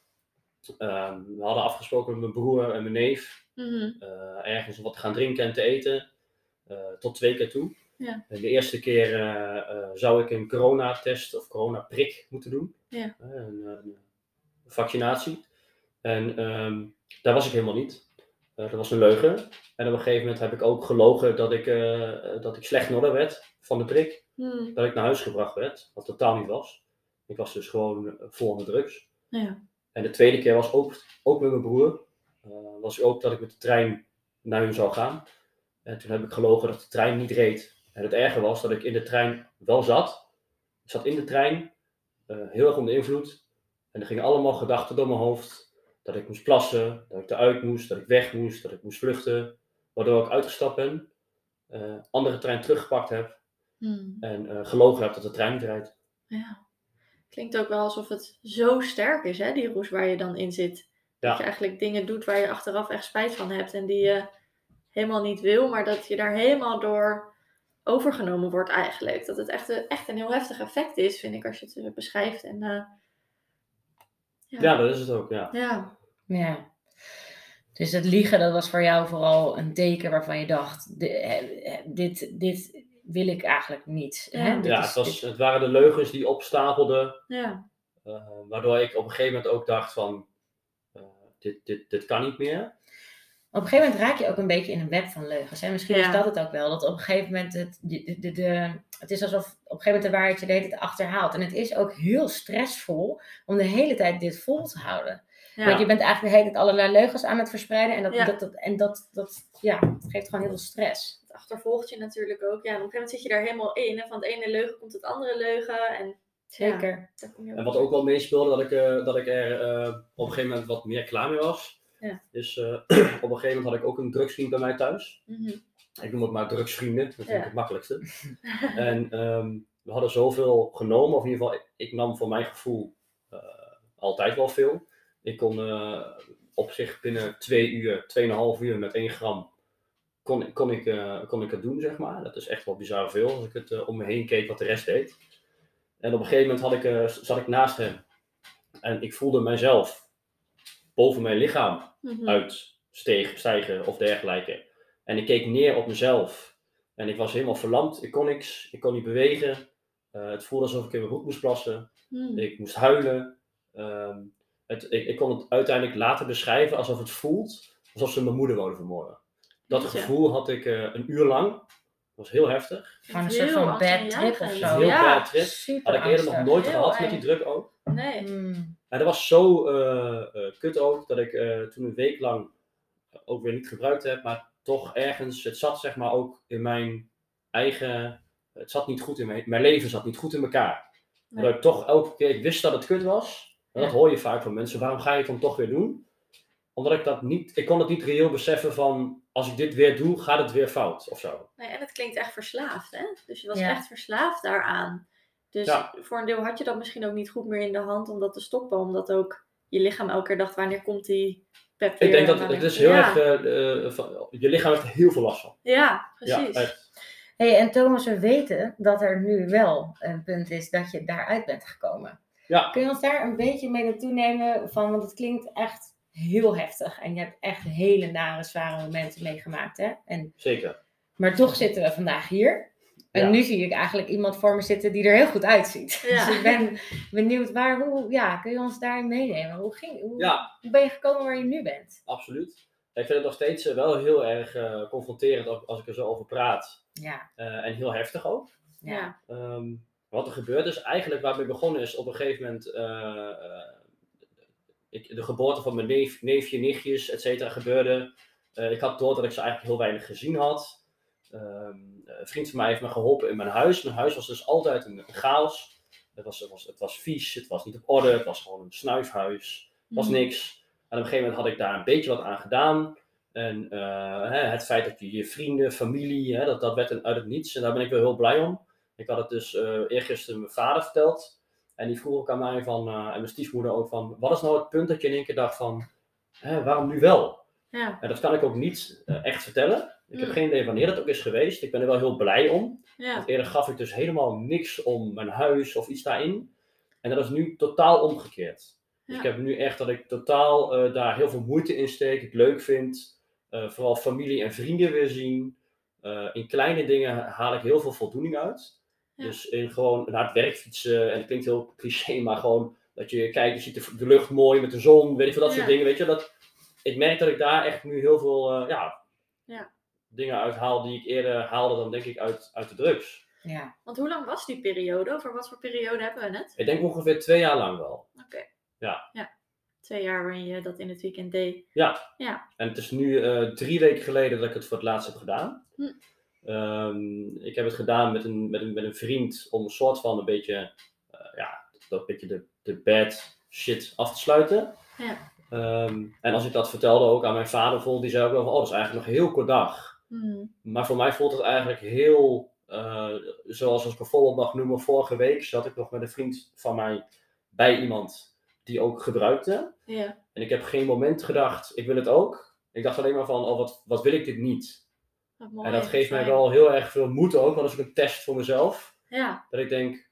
Ehm, we hadden afgesproken met mijn broer en mijn neef Mhm. eh, ergens wat te gaan drinken en te eten, eh, tot twee keer toe. Ja. En de eerste keer eh, zou ik een coronatest of coronaprik moeten doen, Ja. Een, een vaccinatie. En ehm, daar was ik helemaal niet. Dat was een leugen. En op een gegeven moment heb ik ook gelogen dat ik, dat ik slecht orde werd van de prik. Mhm. Dat ik naar huis gebracht werd, wat totaal niet was. Ik was dus gewoon vol met drugs. Ja, En de tweede keer was ook, ook met mijn broer. Eh, was ook dat ik met de trein naar hun zou gaan. En toen heb ik gelogen dat de trein niet reed. En het erge was dat ik in de trein wel zat. Ik zat in de trein, eh, heel erg onder invloed. En er gingen allemaal gedachten door mijn hoofd. Dat ik moest plassen, dat ik eruit moest, dat ik weg moest, dat ik moest vluchten. Waardoor ik uitgestapt ben, eh, andere trein teruggepakt heb Mhm. en gelogen heb dat de trein niet rijdt. ja. Klinkt ook wel alsof het zo sterk is, hè, die roes waar je dan in zit. Dat je eigenlijk dingen doet waar je achteraf echt spijt van hebt en die je helemaal niet wil, maar dat je daar helemaal door overgenomen wordt eigenlijk. Dat het echt, een- echt een heel heftig effect is, vind ik, als je het eh, beschrijft. En, eh, Ja. Ja, dat is het ook, ja. ja, Ja. Dus het liegen, dat was voor jou vooral een teken waarvan je dacht, di- eh, eh, dit, dit wil ik eigenlijk niet. Ja. Hè? Ja, is- het, was, het waren de leugens die opstapelden. ja, eh, waardoor ik op een gegeven moment ook dacht van, eh, dit, dit, dit kan niet meer. Op een gegeven moment raak je ook een beetje in een web van leugens. Hè? Misschien Ja. is dat het ook wel. Dat op een gegeven moment, het, de, de, de, de- het is alsof op een gegeven moment de waarheid je de hele tijd achterhaalt. En het is ook heel stressvol om de hele tijd dit vol te houden. Ja. Want je bent eigenlijk de hele tijd allerlei leugens aan het verspreiden. En dat, Ja. dat, dat, en dat, dat ja, geeft gewoon heel veel stress. Het achtervolgt je natuurlijk ook. Ja, en op een gegeven moment zit je daar helemaal in. En van het ene leugen komt het andere leugen. En Zeker. Ja, En wat ook wel meespeelde, dat ik, eh, dat ik er eh, op een gegeven moment wat meer klaar mee was. Ja. Dus eh, [clears throat] op een gegeven moment had ik ook een drugsvriend bij mij thuis. Mhm. Ik noem het maar drugsvrienden, dat vind ik Ja. het makkelijkste. [laughs] En ehm, we hadden zoveel genomen, of in ieder geval, ik, ik nam voor mijn gevoel eh, altijd wel veel. Ik kon eh, op zich binnen twee uur, tweeënhalf uur met één gram, kon, kon, ik, eh, kon ik het doen, zeg maar. Dat is echt wel bizar veel, als ik het eh, om me heen keek wat de rest deed. En op een gegeven moment had ik, zat ik naast hem. En ik voelde mijzelf boven mijn lichaam Mhm. uitstegen stijgen of dergelijke. En ik keek neer op mezelf. En ik was helemaal verlamd. Ik kon niks. Ik kon niet bewegen. Het voelde alsof ik in mijn broek moest plassen. Hmm. Ik moest huilen. Ehm, het, ik, ik kon het uiteindelijk later beschrijven alsof het voelt alsof ze mijn moeder wilden vermoorden. Dat gevoel had ik eh, een uur lang. Dat was heel heftig. Gewoon een soort van bad trip of zo. heel Ja. bad trip. Super Had ik eerder nog nooit Heel gehad met die druk ook. Nee. Mm. En dat was zo eh, eh, kut ook, dat ik eh, toen een week lang ook weer niet gebruikt heb, maar toch ergens, het zat zeg maar ook in mijn eigen, het zat niet goed in mijn, mijn leven zat niet goed in elkaar. Nee. Dat ik toch elke keer, ik wist dat het kut was, en dat hoor je vaak van mensen, waarom ga je het dan toch weer doen? Omdat ik dat niet, ik kon het niet reëel beseffen van, als ik dit weer doe, gaat het weer fout of zo. nee. En het klinkt echt verslaafd, hè? Dus je was Ja. echt verslaafd daaraan. Dus Ja. voor een deel had je dat misschien ook niet goed meer in de hand om dat te stoppen. Omdat ook je lichaam elke keer dacht, wanneer komt die pep weer? Ik denk en dat wanneer- het is heel ja. erg, eh, eh, van- je lichaam heeft er heel veel last van. Ja, Ja, precies. Hey, en Thomas, we weten dat er nu wel een punt is dat je daaruit bent gekomen. Ja. Kun je ons daar een beetje mee naartoe nemen? Van, want het klinkt echt heel heftig. En je hebt echt hele nare, zware momenten meegemaakt. Hè? En, Zeker. maar toch zitten we vandaag hier. En Ja. nu zie ik eigenlijk iemand voor me zitten die er heel goed uitziet. [laughs] Ja. Dus ik ben benieuwd, waar, hoe, ja, kun je ons daarin meenemen? Hoe, ging, hoe, Ja, hoe ben je gekomen waar je nu bent? absoluut. Ik vind het nog steeds eh, wel heel erg eh, confronterend als- als ik er zo over praat. Ja, Eh, en heel heftig ook. ja. Ja. Wat er gebeurt is eigenlijk waarmee begonnen is op een gegeven moment. eh, eh, ik, de geboorte van mijn neef, neefje, nichtjes, et cetera, gebeurde. Eh, ik had door dat ik ze eigenlijk heel weinig gezien had. Ehm, een vriend van mij heeft me geholpen in mijn huis. Mijn huis was dus altijd een, een chaos. Het was, het, was, het was vies, het was niet op orde, het was gewoon een snuifhuis. Het was Mhm. niks. En op een gegeven moment had ik daar een beetje wat aan gedaan. En hè, het feit dat je je vrienden, familie, hè, dat, dat werd een- uit het niets. En daar ben ik wel heel blij om. Ik had het dus eh eergisteren mijn vader verteld. En die vroeg ook aan mij van, eh, en mijn stiefmoeder ook van, wat is nou het punt dat je in één keer dacht van, hè, waarom nu wel? Ja. En dat kan ik ook niet eh, echt vertellen. Ik heb Mm. geen idee wanneer dat ook is geweest. Ik ben er wel heel blij om. Ja. Want eerder gaf ik dus helemaal niks om mijn huis of iets daarin. En dat is nu totaal omgekeerd. Dus Ja. ik heb nu echt dat ik totaal daar heel veel moeite in steek. Het leuk vind. Vooral familie en vrienden weer zien. In kleine dingen haal ik heel veel voldoening uit. Ja. Dus in gewoon naar het werk fietsen. En het klinkt heel cliché, [laughs] maar gewoon dat je kijkt, je ziet de, de lucht mooi met de zon. Weet ik veel, dat soort Ja. dingen. Weet je, dat, ik merk dat ik daar echt nu heel veel eh, ja, Ja. dingen uit haal die ik eerder haalde dan denk ik uit, uit de drugs. ja. Want hoe lang was die periode? Over wat voor periode hebben we het? Ik denk ongeveer twee jaar lang wel. Oké. Ja. ja. Twee jaar waarin je dat in het weekend deed. En het is nu eh, drie weken geleden dat ik het voor het laatst heb gedaan. Hm. Ehm, ik heb het gedaan met een, met een, met een vriend om een soort van een beetje, eh, ja, dat beetje de, de bad shit af te sluiten. Ja. Ehm, en als ik dat vertelde ook aan mijn vader, vond die zei ook wel van, oh, dat is eigenlijk nog een heel kort dag. Hmm. Maar voor mij voelt het eigenlijk heel, eh, zoals als ik bijvoorbeeld mag noemen, vorige week zat ik nog met een vriend van mij bij iemand die ook gebruikte. Ja. En ik heb geen moment gedacht, ik wil het ook. Ik dacht alleen maar van, oh, wat, wat wil ik dit niet? Mooi. en dat geeft mij wel heel erg veel moed ook, want dat is ook een test voor mezelf. Ja. Dat ik denk,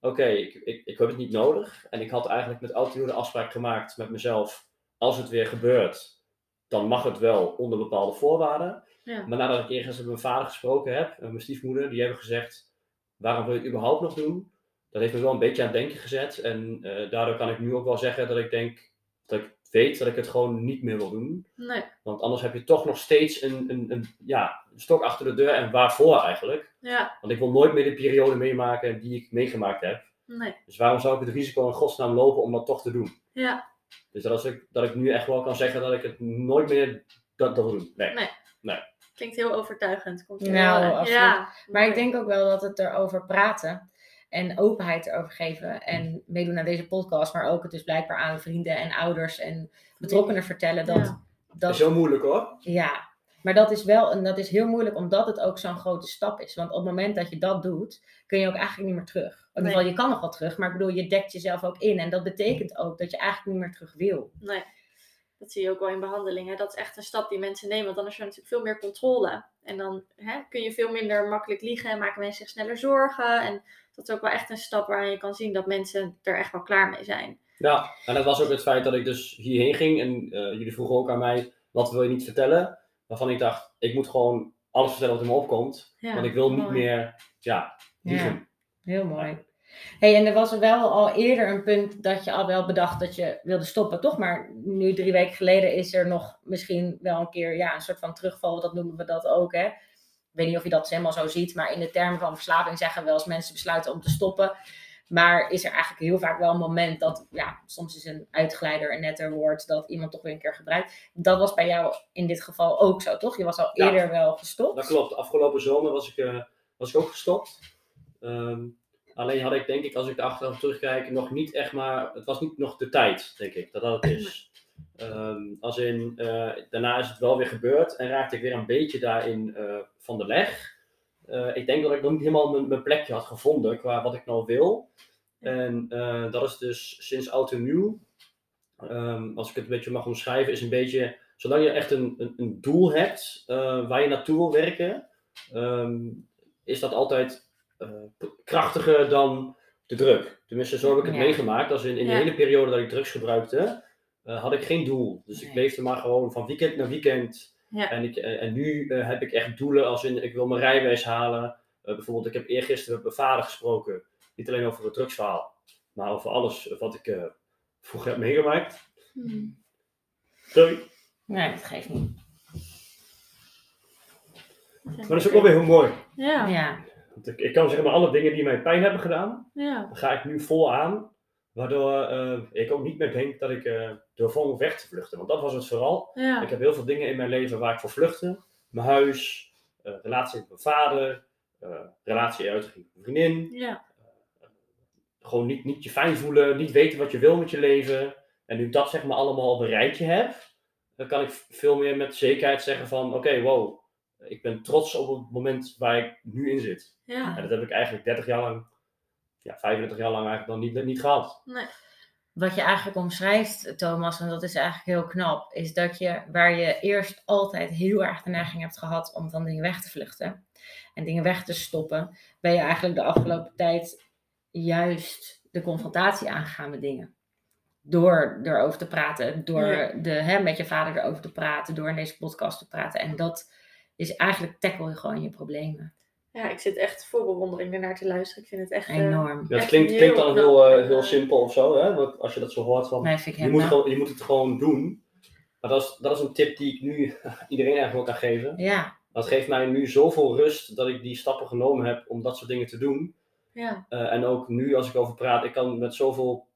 oké, ik, ik, ik heb het niet nodig. En ik had eigenlijk met nieuw de afspraak gemaakt met mezelf, als het weer gebeurt, dan mag het wel onder bepaalde voorwaarden. Ja. Maar nadat ik ergens met mijn vader gesproken heb, en mijn stiefmoeder, die hebben gezegd, waarom wil je het überhaupt nog doen? Dat heeft me wel een beetje aan het denken gezet. En eh, daardoor kan ik nu ook wel zeggen dat ik denk, dat ik weet dat ik het gewoon niet meer wil doen. Nee. Want anders heb je toch nog steeds een, een, een, ja, een stok achter de deur. En waarvoor eigenlijk? Ja. Want ik wil nooit meer de periode meemaken die ik meegemaakt heb. Nee. Dus waarom zou ik het risico in godsnaam lopen om dat toch te doen? Ja. Dus dat, is ik, dat ik nu echt wel kan zeggen dat ik het nooit meer dat, dat wil doen. Nee. Nee. Klinkt heel overtuigend. Komt Nou. Ja. Maar ik denk ook wel dat het erover praten en openheid erover geven en meedoen aan deze podcast, maar ook het dus blijkbaar aan vrienden en ouders en betrokkenen vertellen dat, Ja. Dat is heel moeilijk hoor. ja, maar dat is wel en dat is heel moeilijk omdat het ook zo'n grote stap is. Want op het moment dat je dat doet, kun je ook eigenlijk niet meer terug. In ieder geval, je kan nog wel terug, maar ik bedoel, je dekt jezelf ook in en dat betekent ook dat je eigenlijk niet meer terug wil. Nee. Dat zie je ook wel in behandelingen. Dat is echt een stap die mensen nemen. Want dan is er natuurlijk veel meer controle. En dan hè, kun je veel minder makkelijk liegen en maken mensen zich sneller zorgen. En dat is ook wel echt een stap waarin je kan zien dat mensen er echt wel klaar mee zijn. Ja, en dat was ook het feit dat ik dus hierheen ging. En eh, jullie vroegen ook aan mij, wat wil je niet vertellen? Waarvan ik dacht, ik moet gewoon alles vertellen wat in me opkomt. Ja, want ik wil niet meer, ja, liegen. Ja, heel mooi. Hey, en er was wel al eerder een punt dat je al wel bedacht dat je wilde stoppen, toch? Maar nu drie weken geleden is er nog misschien wel een keer ja, een soort van terugval, dat noemen we dat ook. Hè? Ik weet niet of je dat helemaal zo ziet, maar in de termen van verslaving zeggen we wel eens mensen besluiten om te stoppen. Maar is er eigenlijk heel vaak wel een moment dat, ja, soms is een uitgeleider een netter woord, dat iemand toch weer een keer gebruikt. Dat was bij jou in dit geval ook zo, toch? Je was al Ja. eerder wel gestopt. Dat klopt. Afgelopen zomer was ik, eh, was ik ook gestopt. Ehm, alleen had ik denk ik, als ik er achteraf terugkijk, nog niet echt maar... Het was niet nog de tijd, denk ik, dat dat het is. [clears throat] Ehm, als in, eh, daarna is het wel weer gebeurd en raakte ik weer een beetje daarin eh, van de leg. Eh, ik denk dat ik nog niet helemaal mijn, plekje had gevonden qua wat ik nou wil. En dat is dus sinds oud en nieuw. Ehm, als ik het een beetje mag omschrijven, is een beetje... Zolang je echt een, een, een doel hebt waar je naartoe wil werken, ehm, is dat altijd krachtiger dan de druk. Tenminste, zo heb ik het Ja. meegemaakt. Als in, in de Ja. hele periode dat ik drugs gebruikte, eh, had ik geen doel. Dus ik leefde maar gewoon van weekend naar weekend. Ja. En, ik, eh, en nu eh, heb ik echt doelen als in, ik wil mijn rijbewijs halen. Eh, bijvoorbeeld, ik heb eergisteren met mijn vader gesproken. Niet alleen over het drugsverhaal, maar over alles wat ik eh, vroeger heb meegemaakt. Hmm. Sorry. Nee, dat geeft niet. Maar dat is ook wel weer heel mooi. Ja, ja. Want ik, ik kan zeg maar alle dingen die mij pijn hebben gedaan, ja. ga ik nu vol aan. Waardoor eh, ik ook niet meer denk dat ik eh door vol weg te vluchten. Want dat was het vooral. Ik heb heel veel dingen in mijn leven waar ik voor vluchtte. Mijn huis, eh, relatie met mijn vader, relatie uit met mijn vriendin. ja. Gewoon niet, niet je fijn voelen, niet weten wat je wil met je leven. En nu ik dat zeg maar allemaal op een rijtje heb, dan kan ik veel meer met zekerheid zeggen van oké, wow, ik ben trots op het moment waar ik nu in zit. ja. En dat heb ik eigenlijk 30 jaar lang, ja, 35 jaar lang eigenlijk dan niet, niet gehad. Nee. wat je eigenlijk omschrijft, Thomas, en dat is eigenlijk heel knap, is dat je waar je eerst altijd heel erg de neiging hebt gehad om van dingen weg te vluchten en dingen weg te stoppen, ben je eigenlijk de afgelopen tijd juist de confrontatie aangegaan met dingen. Door erover te praten, door Ja. de, hè, met je vader erover te praten, door in deze podcast te praten. En dat is eigenlijk tackle je gewoon je problemen. Ja, ik zit echt vol bewondering ernaar te luisteren. Ik vind het echt... eh, Enorm. Ja, het klinkt, klinkt dan heel, eh, heel simpel of zo, hè? Want als je dat zo hoort van, Nee, vind ik je moet, gewoon, je moet het gewoon doen. Maar dat is, dat is een tip die ik nu [laughs] iedereen eigenlijk kan geven. Ja, Dat geeft mij nu zoveel rust dat ik die stappen genomen heb om dat soort dingen te doen. ja. Eh, en ook nu als ik over praat, ik kan met zoveel.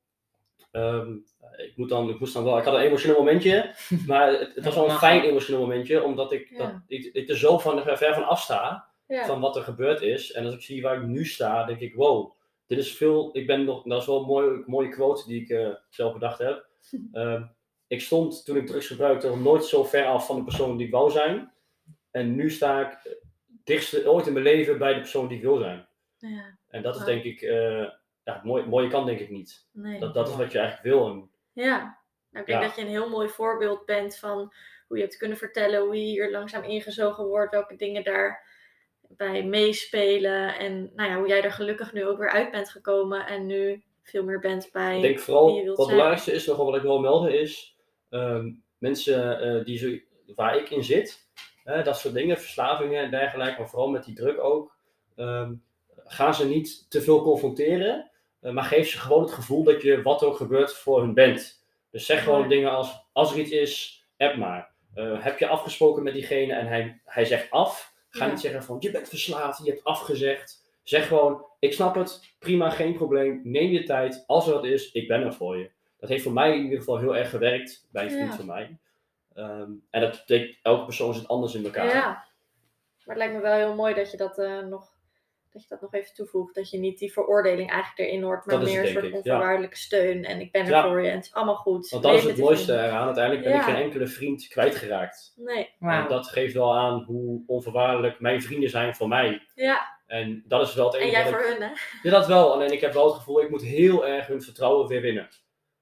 Ehm, ik, moet dan, ik moest dan wel. Ik had een emotioneel momentje, [laughs] maar het, het was wel een fijn emotioneel momentje, omdat ik, Ja. dat, ik, ik er zo van, ver van afsta ja. van wat er gebeurd is. En als ik zie waar ik nu sta, denk ik: wow, dit is veel. Ik ben nog, dat is wel een mooie, mooie quote die ik eh, zelf bedacht heb. [laughs] Ehm, ik stond toen ik drugs gebruikte nog nooit zo ver af van de persoon die ik wou zijn. En nu sta ik het dichtste ooit in mijn leven bij de persoon die ik wil zijn. ja. En dat is denk ik, eh, ja, het mooie, mooie kan denk ik niet. Nee. Dat, dat is wat je eigenlijk wil. En, Ja, nou, ik denk Ja. dat je een heel mooi voorbeeld bent van hoe je hebt kunnen vertellen hoe je hier langzaam ingezogen wordt, welke dingen daarbij meespelen en nou ja, hoe jij er gelukkig nu ook weer uit bent gekomen en nu veel meer bent bij. ik denk wie vooral, je wat het belangrijkste is, nog wel wat ik wil melden, is ehm, mensen eh, die zo, waar ik in zit, hè, dat soort dingen, verslavingen en dergelijke, maar vooral met die druk ook, ehm, gaan ze niet te veel confronteren, maar geef ze gewoon het gevoel dat je wat er ook gebeurt voor hun bent. Dus zeg gewoon Ja. dingen als, als er iets is, app maar. Eh, heb je afgesproken met diegene en hij, hij zegt af, ga Ja. niet zeggen van, je bent verslaafd, je hebt afgezegd. Zeg gewoon, ik snap het, prima, geen probleem, neem je tijd, als er wat is, ik ben er voor je. Dat heeft voor mij in ieder geval heel erg gewerkt, bij een vriend Ja. van mij. Ehm, en dat betekent, elke persoon zit anders in elkaar. Ja, maar het lijkt me wel heel mooi dat je dat, eh, nog, dat je dat nog even toevoegt. Dat je niet die veroordeling eigenlijk erin hoort, maar Dat meer een soort ja. onvoorwaardelijke steun. En ik ben er Ja. voor je en het is allemaal goed. Want dat is het mooiste eraan. Uiteindelijk ben ik geen enkele vriend kwijtgeraakt. Nee. En dat geeft wel aan hoe onvoorwaardelijk mijn vrienden zijn voor mij. ja. En dat is wel het En enige jij wat voor ik... hun, hè? Ja, dat wel. Alleen ik heb wel het gevoel, ik moet heel erg hun vertrouwen weer winnen.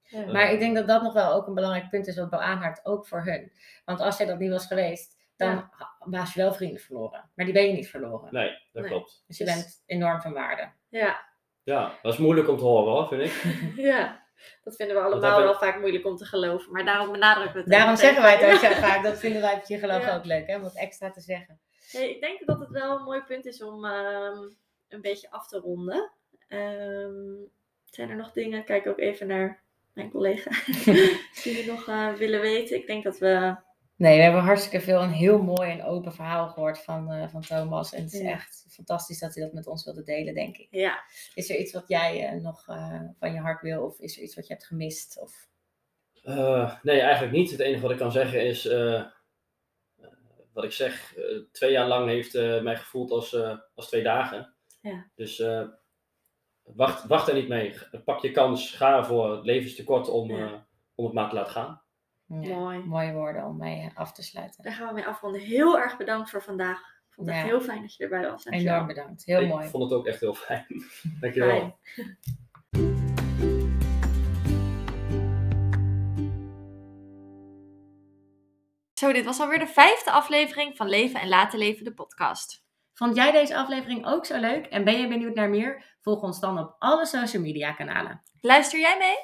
Ja. Maar ik denk dat dat nog wel ook een belangrijk punt is wat Bo aanhaakt, ook voor hun. Want als jij dat niet was geweest, dan Ja. was je wel vrienden verloren. Maar die ben je niet verloren. Nee, dat Nee. klopt. Dus je Dus- bent enorm van waarde. Ja, Ja, dat is moeilijk om te horen hoor, vind ik. [laughs] ja. Dat vinden we allemaal ik- wel vaak moeilijk om te geloven. Maar daarom benadrukken we het. Daarom zeggen wij het ook zo [laughs] vaak. Dat vinden wij op je geloof Ja. ook leuk, hè? om wat extra te zeggen. Hey, ik denk dat het wel een mooi punt is om ehm, een beetje af te ronden. Ehm, zijn er nog dingen? Kijk ook even naar mijn collega. [laughs] die we nog eh, willen weten. Ik denk dat we. Nee, we hebben hartstikke veel een heel mooi en open verhaal gehoord van, eh, van Thomas. En het is Ja. echt fantastisch dat hij dat met ons wilde delen, denk ik. Ja, Is er iets wat jij eh, nog eh, van je hart wil? Of is er iets wat je hebt gemist? Of... Eh, nee, eigenlijk niet. Het enige wat ik kan zeggen is, wat ik zeg, eh, twee jaar lang heeft eh, mij gevoeld als, eh, als twee dagen. Ja. Dus eh, wacht, wacht er niet mee. Pak je kans, ga ervoor. Het leven is te kort om, Ja. eh, om het maar te laten gaan. Ja, mooi. Mooie woorden om mee af te sluiten. Daar gaan we mee afronden. Heel erg bedankt voor vandaag. Ik vond het Ja. heel fijn dat je erbij was. Dankjewel. Enorm bedankt. Heel ik mooi. vond het ook echt heel fijn. [laughs] Dankjewel. Fijn. Zo, dit was alweer de vijfde aflevering van Leven en Laten Leven, de podcast. Vond jij deze aflevering ook zo leuk? En ben je benieuwd naar meer? Volg ons dan op alle social media kanalen. Luister jij mee?